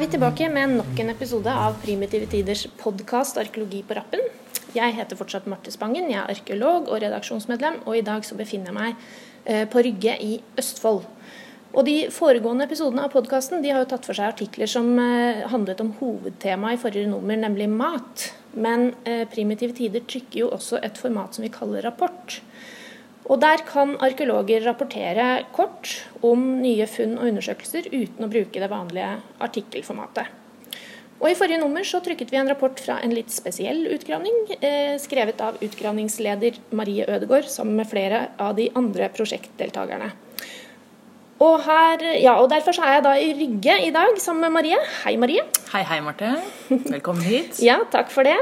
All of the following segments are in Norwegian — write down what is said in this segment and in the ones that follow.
Er vi tilbake med nok en episode av Primitive Tiders podkast 'Arkeologi på rappen'. Jeg heter fortsatt Marte Spangen, jeg er arkeolog og redaksjonsmedlem, og i dag så befinner jeg meg eh, på Rygge i Østfold. Og De foregående episodene av podkasten har jo tatt for seg artikler som eh, handlet om hovedtemaet i forrige nummer, nemlig mat. Men eh, Primitive Tider trykker jo også et format som vi kaller rapport. Og Der kan arkeologer rapportere kort om nye funn og undersøkelser uten å bruke det vanlige artikkelformatet. Og I forrige nummer så trykket vi en rapport fra en litt spesiell utgravning, eh, skrevet av utgravningsleder Marie Ødegård sammen med flere av de andre prosjektdeltakerne. Og, her, ja, og Derfor er jeg da i Rygge i dag sammen med Marie. Hei, Marie. Hei, hei, Marte. Velkommen hit. ja, takk for det.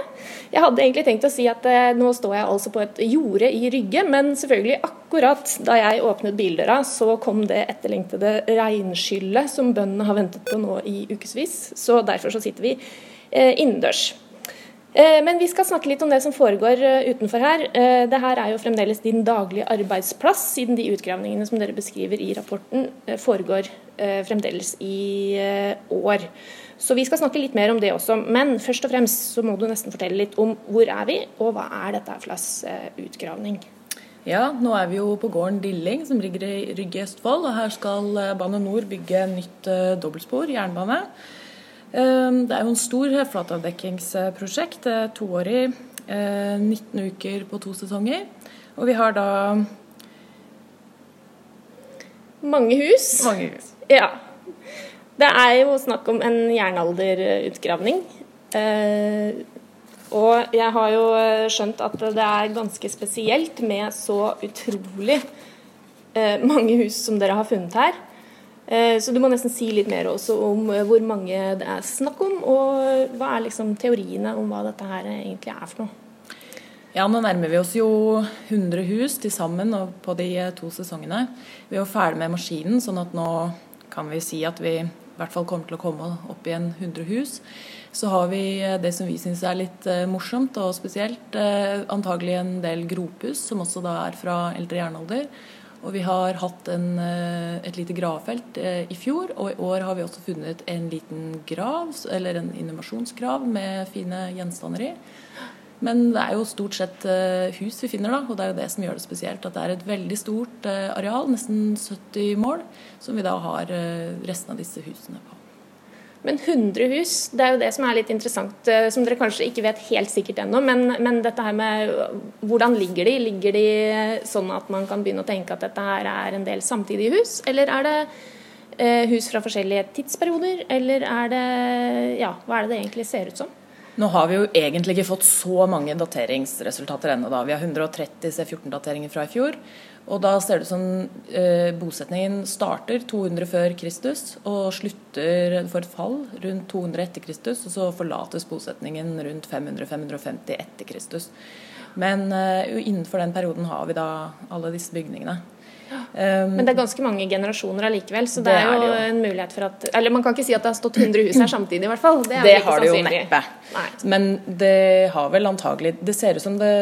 Jeg hadde egentlig tenkt å si at eh, nå står jeg altså på et jorde i Rygge, men selvfølgelig akkurat da jeg åpnet bildøra, så kom det etterlengtede regnskyllet som bøndene har ventet på nå i ukevis. Så derfor så sitter vi eh, innendørs. Eh, men vi skal snakke litt om det som foregår eh, utenfor her. Eh, det her er jo fremdeles din daglige arbeidsplass, siden de utgravningene som dere beskriver i rapporten foregår fremdeles i år. Så vi skal snakke litt mer om det også. Men først og fremst så må du nesten fortelle litt om hvor er vi, og hva er dette for slags utgravning? Ja, nå er vi jo på gården Dilling, som ligger i Rygge i Østfold. Og her skal Bane Nor bygge nytt dobbeltspor, jernbane. Ehm, det er jo en stor flatavdekkingsprosjekt. Toårig, 19 eh, uker på to sesonger. Og vi har da Mange hus. Mange hus. Ja. Det er jo snakk om en jernalderutgravning. Eh, og jeg har jo skjønt at det er ganske spesielt med så utrolig eh, mange hus som dere har funnet her. Eh, så du må nesten si litt mer også om eh, hvor mange det er snakk om, og hva er liksom teoriene om hva dette her egentlig er for noe? Ja, nå nærmer vi oss jo 100 hus til sammen på de eh, to sesongene. Vi er jo ferdig med maskinen, sånn at nå kan vi si at vi i hvert fall kommer til å komme opp i en 100 hus. Så har vi det som vi syns er litt morsomt og spesielt, antagelig en del gropus, som også da er fra eldre jernalder. Og vi har hatt en, eh, et lite gravfelt eh, i fjor, og i år har vi også funnet en liten grav, eller en innovasjonsgrav med fine gjenstander i. Men det er jo stort sett eh, hus vi finner, da, og det er jo det som gjør det spesielt. At det er et veldig stort areal, nesten 70 mål, som vi da har resten av disse husene på. Men 100 hus, det er jo det som er litt interessant, eh, som dere kanskje ikke vet helt sikkert ennå. Men, men, dette her med hvordan ligger de? Ligger de sånn at man kan begynne å tenke at dette her er en del samtidige hus? Eller er det eh, hus fra forskjellige tidsperioder? Eller er det Ja, hva er det det egentlig ser ut som? Nå har vi jo egentlig ikke fått så mange dateringsresultater ennå. Vi har 130 C14-dateringer fra i fjor. Og da ser det ut som eh, bosetningen starter 200 før Kristus og slutter for et fall rundt 200 etter Kristus. Og så forlates bosetningen rundt 500-550 etter Kristus. Men eh, innenfor den perioden har vi da alle disse bygningene. Um, Men det er ganske mange generasjoner allikevel, så det, det er, jo er det jo en mulighet for at Eller man kan ikke si at det har stått 100 hus her samtidig, i hvert fall. Det, det har det jo neppe. Men det har vel antagelig Det ser ut som det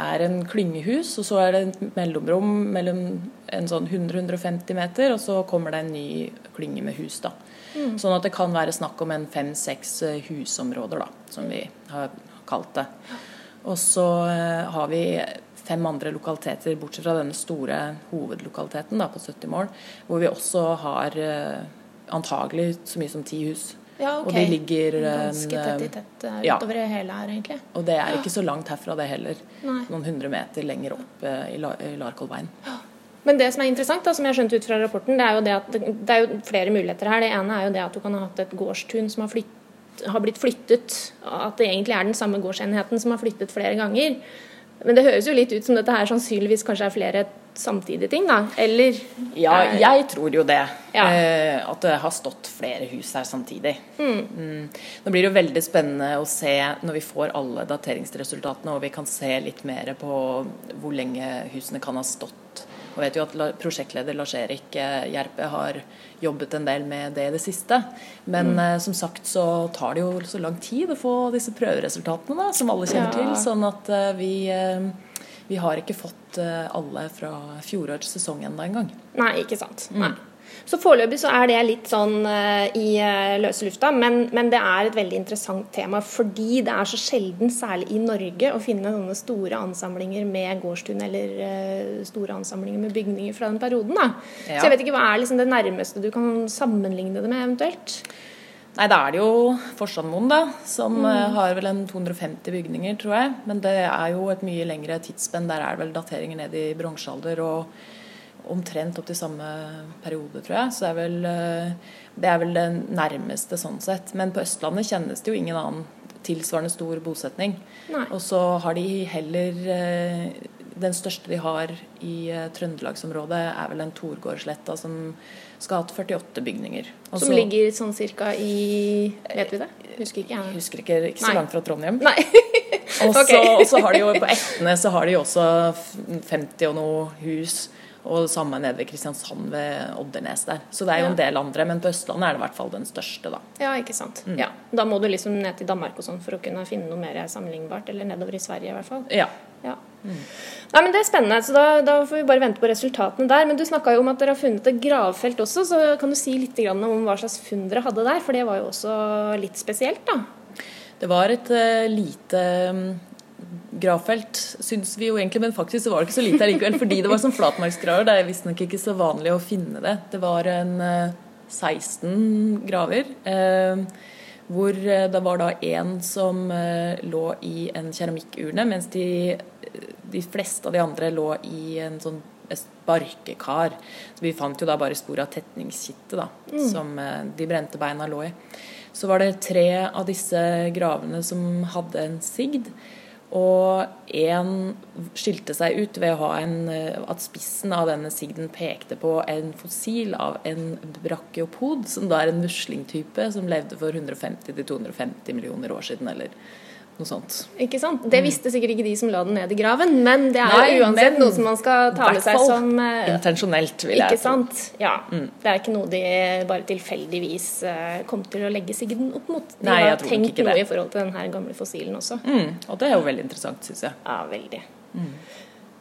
er en klyngehus, og så er det et mellomrom mellom en sånn 100-150 meter, og så kommer det en ny klynge med hus, da. Mm. Sånn at det kan være snakk om en fem-seks eh, husområder, da, som vi har kalt det. Og så uh, har vi fem andre lokaliteter, bortsett fra denne store hovedlokaliteten da, på 70 mål, hvor vi også har uh, antagelig så mye som ti hus. Ja, ok. Og de ligger Ganske tett i tett uh, utover ja. hele her, egentlig. Og det er ikke så langt herfra, det heller. Nei. Noen hundre meter lenger opp uh, i, La i Larkolveien. Men det som er interessant, da, som jeg har skjønt ut fra rapporten, det er jo det at det er jo flere muligheter her. Det ene er jo det at du kan ha hatt et gårdstun som har, flytt, har blitt flyttet. At det egentlig er den samme gårdsenheten som har flyttet flere ganger. Men det høres jo litt ut som dette her sannsynligvis kanskje er flere samtidige ting, da? Eller? Ja, jeg tror jo det. Ja. Eh, at det har stått flere hus her samtidig. Mm. Mm. Nå blir det jo veldig spennende å se når vi får alle dateringsresultatene og vi kan se litt mer på hvor lenge husene kan ha stått og vet jo at prosjektleder Lars-Erik eh, Gjerpe har jobbet en del med det i det siste. Men mm. Eh, som sagt så tar det jo så lang tid å få disse prøveresultatene, da, som alle kjenner ja. til. Sånn at eh, vi, vi har ikke fått alle fra fjorårets sesong ennå engang. Nei, ikke sant. Mm. Så foreløpig så er det litt sånn uh, i uh, løse lufta, men, men, det er et veldig interessant tema. Fordi det er så sjelden, særlig i Norge, å finne sånne store ansamlinger med gårdstun eller uh, store ansamlinger med bygninger fra den perioden. da. Ja. Så jeg vet ikke hva er liksom det nærmeste du kan sammenligne det med, eventuelt? Nei, da er det jo Forsandmoen, da. Som mm. har vel en 250 bygninger, tror jeg. Men det er jo et mye lengre tidsspenn. Der er det vel dateringer ned i bronsealder. og omtrent opp til samme periode, tror jeg. Så det er, vel, eh, det er vel det nærmeste sånn sett. Men på Østlandet kjennes det jo ingen annen tilsvarende stor bosetning. Nei. Og så har de heller eh, Den største de har i eh, trøndelagsområdet, er vel en Torgårdsletta som skal ha hatt 48 bygninger. Også, som ligger sånn cirka i Vet vi det? Husker ikke jeg. Husker ikke, ikke så Nei. langt fra Trondheim. Nei. og så okay. har de jo på Etne så har de også 50 og noe hus. Og det samme nede ved Kristiansand ved Oddernes der. Så det er jo en del andre, men på Østlandet er det i hvert fall den største, da. Ja, ikke sant. Mm. Ja. Da må du liksom ned til Danmark og sånn for å kunne finne noe mer sammenlignbart. Eller nedover i Sverige, i hvert fall. Ja. ja. Mm. Nei, men Det er spennende, så da, da, får vi bare vente på resultatene der. Men du snakka jo om at dere har funnet et gravfelt også, så kan du si litt om hva slags funn dere hadde der? For det var jo også litt spesielt, da? Det var et uh, lite um gravfelt, syns vi jo egentlig, men faktisk så var det ikke så lite allikevel. Fordi det var sånn flatmarksgraver. Det er visstnok ikke så vanlig å finne det. Det var en 16 eh, graver. Eh, hvor eh, det var da én som lå i en keramikkurne, mens de, de, fleste av de andre lå i en sånn barkekar. Så vi fant jo da bare spor av tetningskittet da, mm. som de brente beina lå i. Så var det tre av disse gravene som hadde en sigd. Og én skilte seg ut ved en, eh, at spissen av denne sigden pekte på en fossil av en brachiopod, som da er en muslingtype som levde for 150-250 millioner år siden. eller noe sånt. Ikke sant? Det visste sikkert ikke de som la den ned i graven, men det er Nei, jo uansett noe som man skal ta med seg som uh, Intensjonelt, vil jeg Ikke sant? Ja. Mm. Det er ikke noe de bare tilfeldigvis uh, kom til å legge sigden opp mot. De Nei, har tenkt noe i forhold til den gamle fossilen også. Mm. Og det er jo veldig interessant, syns jeg. Ja, veldig. Mm.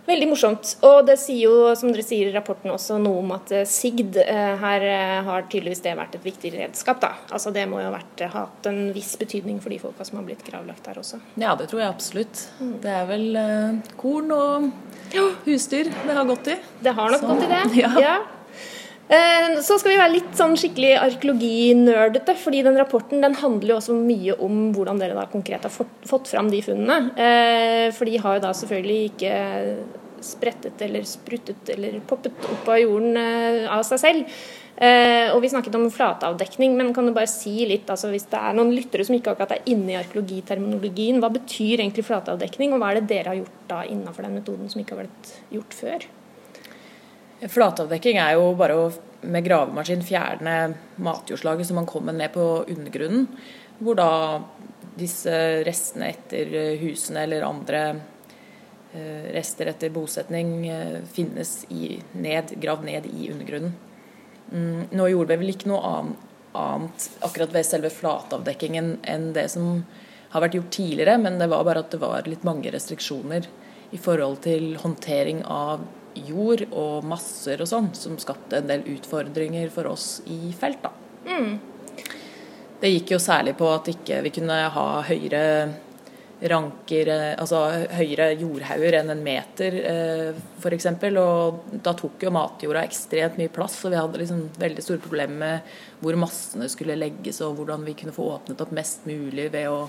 Veldig morsomt. Og det sier jo, som dere sier i rapporten også, noe om at eh, sigd eh, her eh, har tydeligvis det vært et viktig redskap. da. Altså Det må jo ha hatt en viss betydning for de folka som har blitt gravlagt her også. Ja, det tror jeg absolutt. Mm. Det er vel korn og husdyr det har gått i. Det har nok Så, gått i det. ja. ja. Så skal vi være litt sånn skikkelig arkeologinerdete, fordi den rapporten den handler jo også mye om hvordan dere da konkret har fått fram de funnene. For de har jo da selvfølgelig ikke sprettet eller spruttet eller poppet opp av jorden eh, av seg selv. Eh, og Vi snakket om flatavdekning, men kan du bare si litt, altså hvis det er noen lyttere som ikke akkurat er inne i arkeologiterminologien, hva betyr egentlig flatavdekning, og hva er det dere har gjort da innenfor den metoden som ikke har vært gjort før? Flatavdekking er jo bare å med gravemaskin fjerne matjordslaget som man kommer ned på undergrunnen. Hvor da disse restene etter husene eller andre Eh, rester etter bosetning eh, finnes i, ned, gravd ned i undergrunnen. Mm, nå gjorde vi vel ikke noe annet akkurat ved selve flatavdekkingen enn det som har vært gjort tidligere, men det var bare at det var litt mange restriksjoner i forhold til håndtering av jord og masser og sånn, som skapte en del utfordringer for oss i felt. da. Mm. Det gikk jo særlig på at ikke vi kunne ha høyere ranker, eh, altså høyere jordhauger enn en meter eh, f.eks. Og da tok jo matjorda ekstremt mye plass, og vi hadde liksom veldig store problemer med hvor massene skulle legges og hvordan vi kunne få åpnet opp mest mulig ved å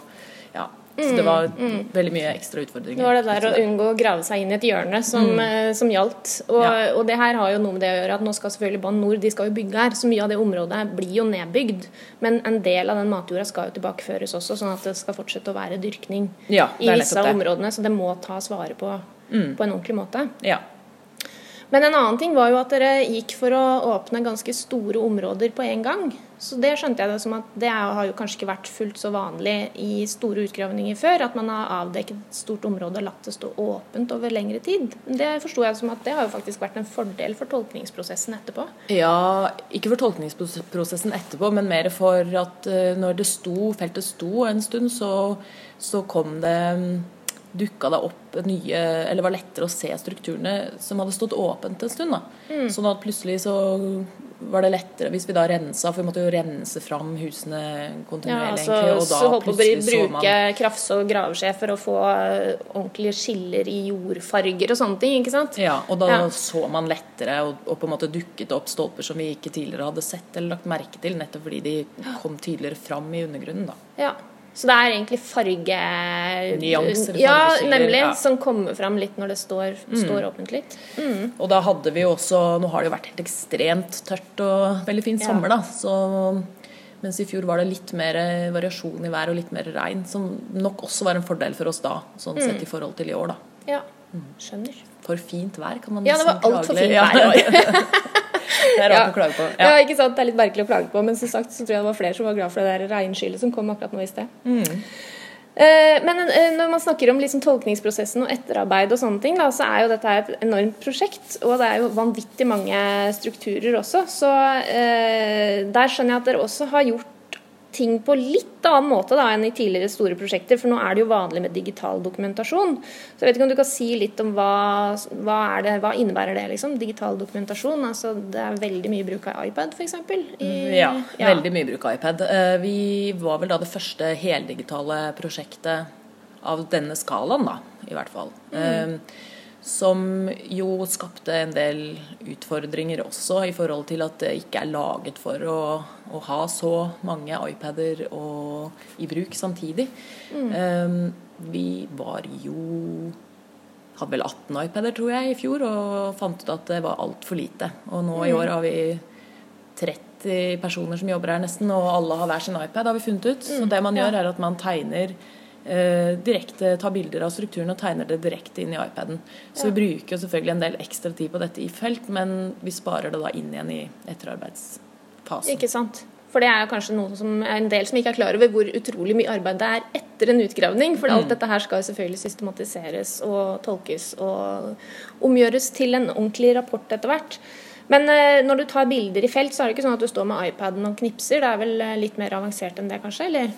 ja, så det var mm, mm. veldig mye ekstra utfordringer. Det var det der å unngå å grave seg inn i et hjørne som, mm. Eh, som gjaldt. Og, ja. og, det her har jo noe med det å gjøre at nå skal selvfølgelig Bane Nor de skal jo bygge her. Så mye av det området blir jo nedbygd. Men en del av den matjorda skal jo tilbakeføres også, sånn at det skal fortsette å være dyrkning ja, i disse områdene. Så det må tas vare på mm. på en ordentlig måte. Ja. Men en annen ting var jo at dere gikk for å åpne ganske store områder på en gang. Så det skjønte jeg det som at det har jo kanskje ikke vært fullt så vanlig i store utgravninger før. At man har avdekket et stort område og latt det stå åpent over lengre tid. Det forsto jeg som at det har jo faktisk vært en fordel for tolkningsprosessen etterpå. Ja, ikke for tolkningsprosessen etterpå, men mer for at eh, når det sto, feltet sto en stund, så, så kom det dukka det opp nye Eller var lettere å se strukturene som hadde stått åpent en stund. da. Mm. Sånn at plutselig så var det lettere hvis vi da rensa, for vi måtte jo rense fram husene Ja, kontinuerlig. altså, egentlig, og så da holdt på å så bruke krafse og graveskje for å få eh, ordentlige skiller i jordfarger og sånne ting, ikke sant? ja, og da Ja. så man lettere og, og på en måte dukket opp stolper som vi ikke tidligere hadde sett eller lagt merke til, nettopp fordi de kom tydeligere fram i undergrunnen. da. Ja. Så det er egentlig farge... Nyanser, Ja, nemlig. ja. Som kommer fram litt når det står, står åpent litt. Mm. Og da hadde vi jo også Nå har det jo vært helt ekstremt tørt og veldig fin Ja. sommer, da. Så mens i fjor var det litt mer eh, variasjon i vær og litt mer regn, som nok også var en fordel for oss da, sånn Mm. sett i forhold til i år, da. Ja, skjønner. For fint vær, kan man nesten klage Ja, det var altfor fint vær i år. Det er rart å klage på. Ja. Ja. ikke sant? Det er litt merkelig å klage på, men som sagt så tror jeg det var flere som var glad for det der regnskyllet som kom akkurat nå i sted. Mm. Eh, Men eh, når man snakker om liksom tolkningsprosessen og etterarbeid og sånne ting, da, så er jo dette et enormt prosjekt. Og det er jo vanvittig mange strukturer også. Så eh, der skjønner jeg at dere også har gjort ting på litt annen måte da, enn i tidligere store prosjekter. For nå er det jo vanlig med digital dokumentasjon. Så jeg vet ikke om du kan si litt om hva, hva, det, hva innebærer det, liksom? Digital dokumentasjon. Altså det er veldig mye bruk av iPad, f.eks. Ja, veldig mye bruk av iPad. Eh, Vi var vel da det første heldigitale prosjektet av denne skalaen, da, i hvert fall. Eh, Som jo skapte en del utfordringer også, i forhold til at det ikke er laget for å, å ha så mange iPader og, i bruk samtidig. Eh, Vi var jo hadde vel 18 iPader, tror jeg, i fjor, og fant ut at det var altfor lite. Og nå i år har vi 30 personer som jobber her nesten, og alle har hver sin iPad, har vi funnet ut. Så det man gjør, er at man tegner direkte, tar bilder av strukturen og tegner det direkte inn i iPaden. Så vi bruker jo selvfølgelig en del ekstra tid på dette i felt, men vi sparer det da inn igjen i etterarbeidsfasen. Ikke sant. For det er kanskje noe som er en del som ikke er klar over hvor utrolig mye arbeid det er etter en utgravning. For alt dette her skal selvfølgelig systematiseres og tolkes og omgjøres til en ordentlig rapport etter hvert. Men eh, når du tar bilder i felt, så er det ikke sånn at du står med iPaden og knipser. Det er vel eh, litt mer avansert enn det, kanskje? Eller?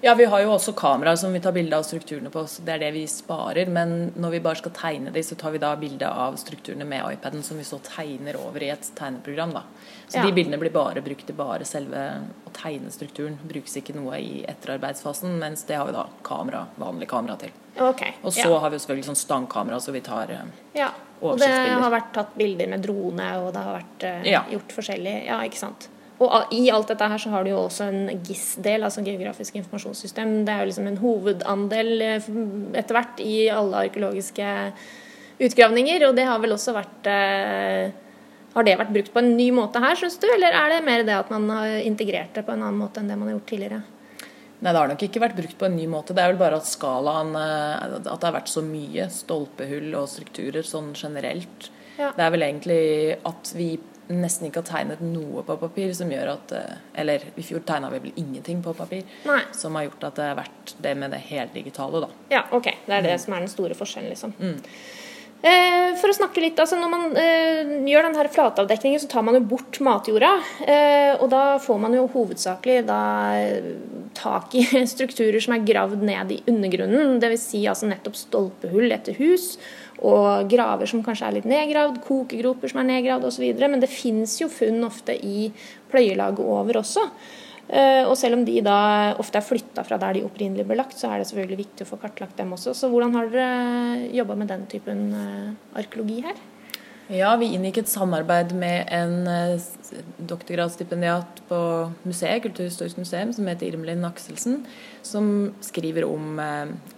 Ja, vi har jo også kameraer som vi tar bilde av strukturene på, så det er det vi sparer. Men når vi bare skal tegne de, så tar vi da bilde av strukturene med iPaden, som vi så tegner over i et tegneprogram. da. Så Ja. de bildene blir bare brukt til bare selve å tegne strukturen. Brukes ikke noe i etterarbeidsfasen, mens det har vi da kamera, vanlig kamera til. Okay. Og så ja. har vi jo selvfølgelig sånn stangkamera, så vi tar ja. oversiktsbilder. Og det har vært tatt bilder med drone, og det har vært uh, gjort forskjellig. Ja, ikke sant. Og i alt dette her så har du jo også en GIS-del, altså geografisk informasjonssystem. Det er jo liksom en hovedandel eh, etter hvert i alle arkeologiske utgravninger, og det har vel også vært eh, Har det vært brukt på en ny måte her, syns du, eller er det mer det at man har integrert det på en annen måte enn det man har gjort tidligere? Nei, det har nok ikke vært brukt på en ny måte. Det er vel bare at skalaen eh, At det har vært så mye stolpehull og strukturer sånn generelt. Ja. Det er vel egentlig at vi nesten ikke har tegnet noe på papir som gjør at eh, Eller i fjor tegna vi vel ingenting på papir. Nei. Som har gjort at det har vært det med det heldigitale, da. Ja, ok. Det er det som er den store forskjellen, liksom. Eh, for å snakke litt, altså Når man eh, gjør den her flatavdekningen, så tar man jo bort matjorda. Eh, og da får man jo hovedsakelig da, eh, tak i strukturer som er gravd ned i undergrunnen. Dvs. Si altså nettopp stolpehull etter hus, og graver som kanskje er litt nedgravd, kokegroper som er nedgravd osv. Men det fins jo funn ofte i pløyelaget over også. Eh, Og selv om de da ofte er flytta fra der de opprinnelig ble lagt, så er det selvfølgelig viktig å få kartlagt dem også. Så hvordan har dere jobba med den typen eh, arkeologi her? Ja, vi inngikk et samarbeid med en eh, doktorgradsstipendiat på museet, Kulturhistorisk museum, som heter Irmelin Akselsen, som skriver om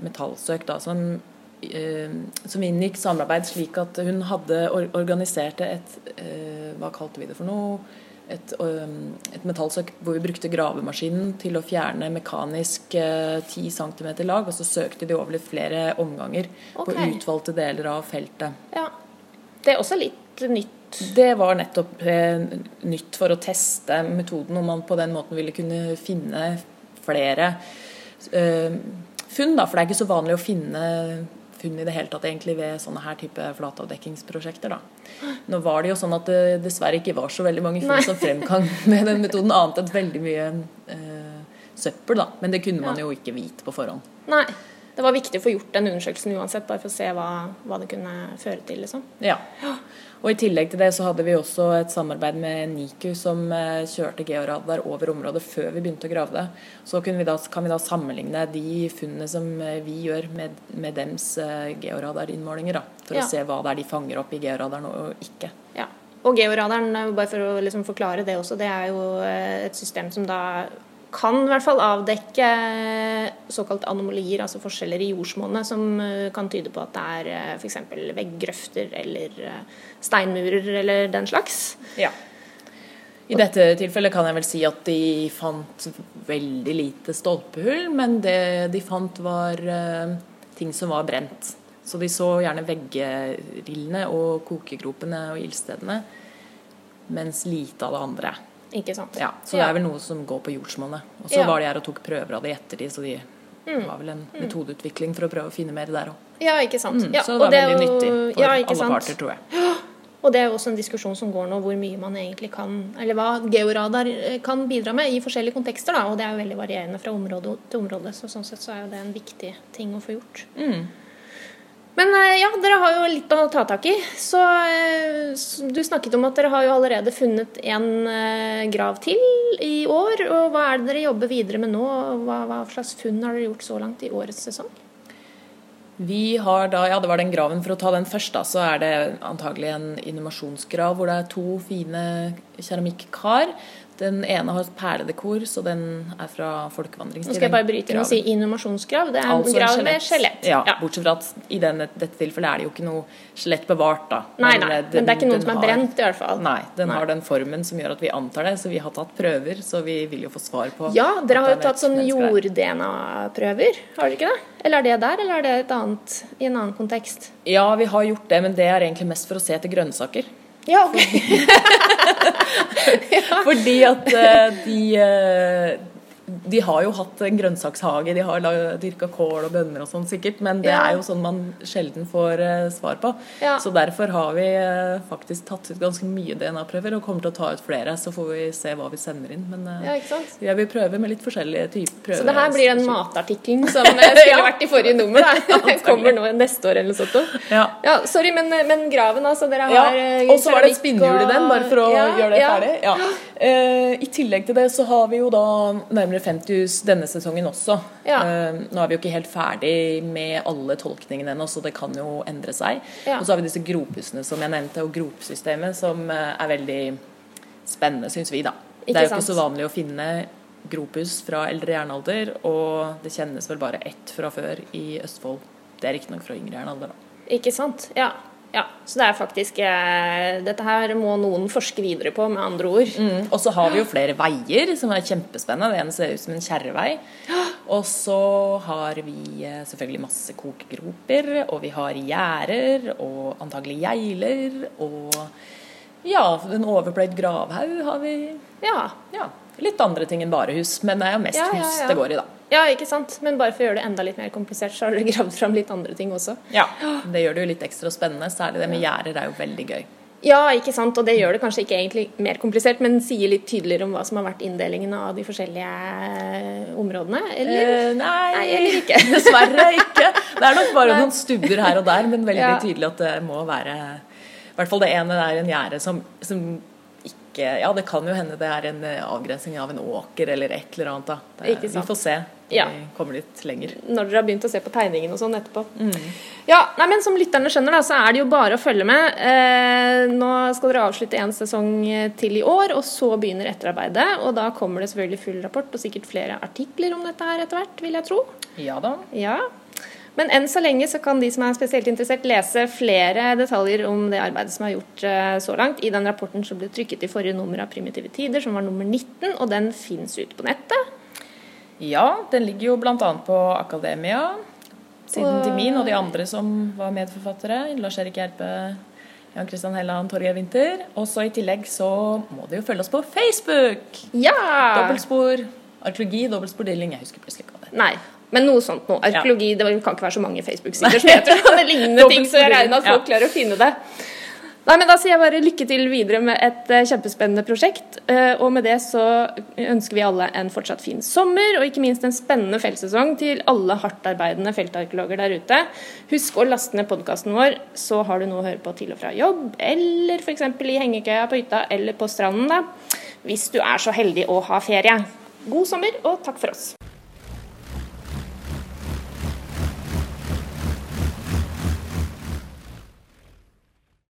metallsøk, da, som, som inngikk samarbeid slik at hun hadde organisert et eh, Hva kalte vi det for noe? Et, eh, et metallsøk hvor vi brukte gravemaskinen til å fjerne mekanisk eh, 10 cm lag, og så søkte de over litt flere omganger okay. på utvalgte deler av feltet. Ja. Det er også litt nytt. Det var nettopp eh, nytt for å teste metoden, om man på den måten ville kunne finne flere eh, funn. Da, for det er ikke så vanlig å finne funn i det hele tatt egentlig ved sånne her type flatavdekkingsprosjekter. Da. Nå var det jo sånn at det dessverre ikke var så veldig mange funn som fremkom med den metoden, annet enn veldig mye eh, søppel. Da. Men det kunne man Ja. jo ikke vite på forhånd. Nei. Det var viktig å få gjort den undersøkelsen uansett, bare for å se hva, hva det kunne føre til. liksom. Ja. Og I tillegg til det så hadde vi også et samarbeid med NIKU som eh, kjørte georadar over området før vi begynte å grave det. Så vi da, kan vi da sammenligne de funnene som eh, vi gjør med, med dems eh, georadarinnmålinger, da, for Ja. å se hva det er de fanger opp i georadaren og ikke. Ja. Og georadaren, bare for å liksom forklare det også, det er jo et system som da kan i hvert fall avdekke såkalt anomalier, altså forskjeller i jordsmonnet, som eh, kan tyde på at det er f.eks. veggrøfter eller eh, steinmurer eller den slags. Ja. I dette tilfellet kan jeg vel si at de fant veldig lite stolpehull, men det de fant var eh, ting som var brent. Så de så gjerne veggrillene og kokegropene og ildstedene, mens lite av det andre. Ikke sant? Ja, så det er vel noe som går på jordsmonnet. Og så Ja. var de her og tok prøver av det i ettertid, så de det var vel en metodeutvikling for å prøve å finne mer der òg. Ja, ikke sant. Mm, Ja, så det var det veldig jo- nyttig for ja, alle sant? parter, tror jeg. Og det er jo også en diskusjon som går nå, hvor mye man egentlig kan Eller hva georadar eh, kan bidra med i forskjellige kontekster, da. Og det er jo veldig varierende fra område til område, så sånn sett så er jo det en viktig ting å få gjort. Mm. Men eh, ja, dere har jo litt å ta tak i. Så eh, du snakket om at dere har jo allerede funnet en eh, grav til i år. Og hva er det dere jobber videre med nå? Hva, hva slags funn har dere gjort så langt i årets sesong? Vi har da, ja det var den graven, For å ta den først, da, så er det antagelig en innovasjonsgrav hvor det er to fine keramikkar. Den ene har et perledekor, så den er fra Nå skal jeg bare bryte inn og si innumasjonsgrav. Det er en Altså en grav med skjelett. Ja, bortsett fra at i denne, dette tilfellet er det jo ikke noe skjelett bevart, da. Nei, nei, den, men det er ikke noen som er har- brent, i hvert fall. Nei, den Nei. har den formen som gjør at vi antar det, så vi har tatt prøver, så vi vil jo få svar på Ja, dere har jo tatt sånn jord-DNA-prøver, har dere ikke det? Eller er det der, eller er det et annet, i en annen kontekst? Ja, vi har gjort det, men det er egentlig mest for å se etter grønnsaker. Ja, ok. Fordi at eh, de eh, de har jo hatt en grønnsakshage, de har dyrka kål og bønner og sånn sikkert, men det Ja. er jo sånn man sjelden får uh, svar på. Ja. Så derfor har vi uh, faktisk tatt ut ganske mye DNA-prøver og kommer til å ta ut flere, så får vi se hva vi sender inn. Men uh, ja, jeg vil prøve med litt forskjellige typer prøver. Så det her blir den matartikkelen som skulle vært i forrige nummer. Kommer nå neste år eller noe sånt. Ja. Ja, sorry, men, men graven, altså. Dere har og så var det et spinnhjul i den, bare for å gjøre det ferdig. Ja. I tillegg til det så har vi jo da nærmere 50 hus denne sesongen også. Ja. Eh, nå er vi jo ikke helt ferdig med alle tolkningene ennå, så det kan jo endre seg. Ja. Og så har vi disse gropehusene som jeg nevnte, og gropsystemet som eh, er veldig spennende, syns vi, da. Ikke det er jo sant? ikke så vanlig å finne gropehus fra eldre jernalder, og det kjennes vel bare ett fra før i Østfold. Det er riktignok fra yngre jernalder, da. Ikke sant? Ja. Ja. Så det er faktisk eh, Dette her må noen forske videre på, med andre ord. Mm. Og så har vi jo flere veier som er kjempespennende. Det ene ser ut som en kjerrevei. Og så har vi eh, selvfølgelig masse kokegroper, og vi har gjerder og antagelig geiler. Og ja, en overpløyd gravhaug har vi. Ja. Ja, litt andre ting enn bare hus, men det er jo mest Ja, ja, hus det går i, da. Ja, ikke sant? Men bare for å gjøre det enda litt mer komplisert, så har dere gravd fram litt andre ting også. Ja, Det gjør det jo litt ekstra spennende. Særlig det med gjerder er jo veldig gøy. Ja, ikke sant, og det gjør det kanskje ikke egentlig mer komplisert, men sier litt tydeligere om hva som har vært inndelingen av de forskjellige eh, områdene, eller? Eh, nei, Nei, eller ikke. Dessverre ikke. Det er nok bare Nei. noen stubber her og der, men veldig Ja. tydelig at det må være I hvert fall det ene er en gjerde som, som ikke Ja, det kan jo hende det er en avgrensning avgrensing av en åker eller et eller annet. da. Det. Vi får se. Ja. Vi kommer litt lenger. Når dere har begynt å se på tegningen og sånn etterpå. Mm. Ja, nei, men Som lytterne skjønner, da, så er det jo bare å følge med. Eh, nå skal dere avslutte en sesong eh, til i år, og så begynner etterarbeidet. Og da kommer det selvfølgelig full rapport og sikkert flere artikler om dette her etter hvert, vil jeg tro. Ja da. Ja. Men enn så lenge så kan de som er spesielt interessert, lese flere detaljer om det arbeidet som er gjort eh, så langt i den rapporten som ble trykket i forrige nummer av Primitive tider, som var nummer 19, og den fins ute på nettet. Ja, den ligger jo bl.a. på Akademia. Siden til min og de andre som var medforfattere. Lars-Erik Gjerpe, Jan Christian Helland, Torgeir Winther. Og så i tillegg så må de jo følge oss på Facebook! Ja! Dobbeltspor. Arkeologi, dobbeltspor-deling. Jeg husker plutselig ikke hva det. Nei, men noe sånt noe. Arkeologi, det kan ikke være så mange Facebook-sider som heter det lignende ting, så jeg regner med at folk klarer å finne det. Nei, men Da sier jeg bare lykke til videre med et uh, kjempespennende prosjekt. Uh, og med det så ønsker vi alle en fortsatt fin sommer, og ikke minst en spennende feltsesong til alle hardtarbeidende feltarkeologer der ute. Husk å laste ned podkasten vår, så har du noe å høre på til og fra jobb, eller f.eks. i hengekøya på hytta eller på stranden, da. Hvis du er så heldig å ha ferie. God sommer, og takk for oss.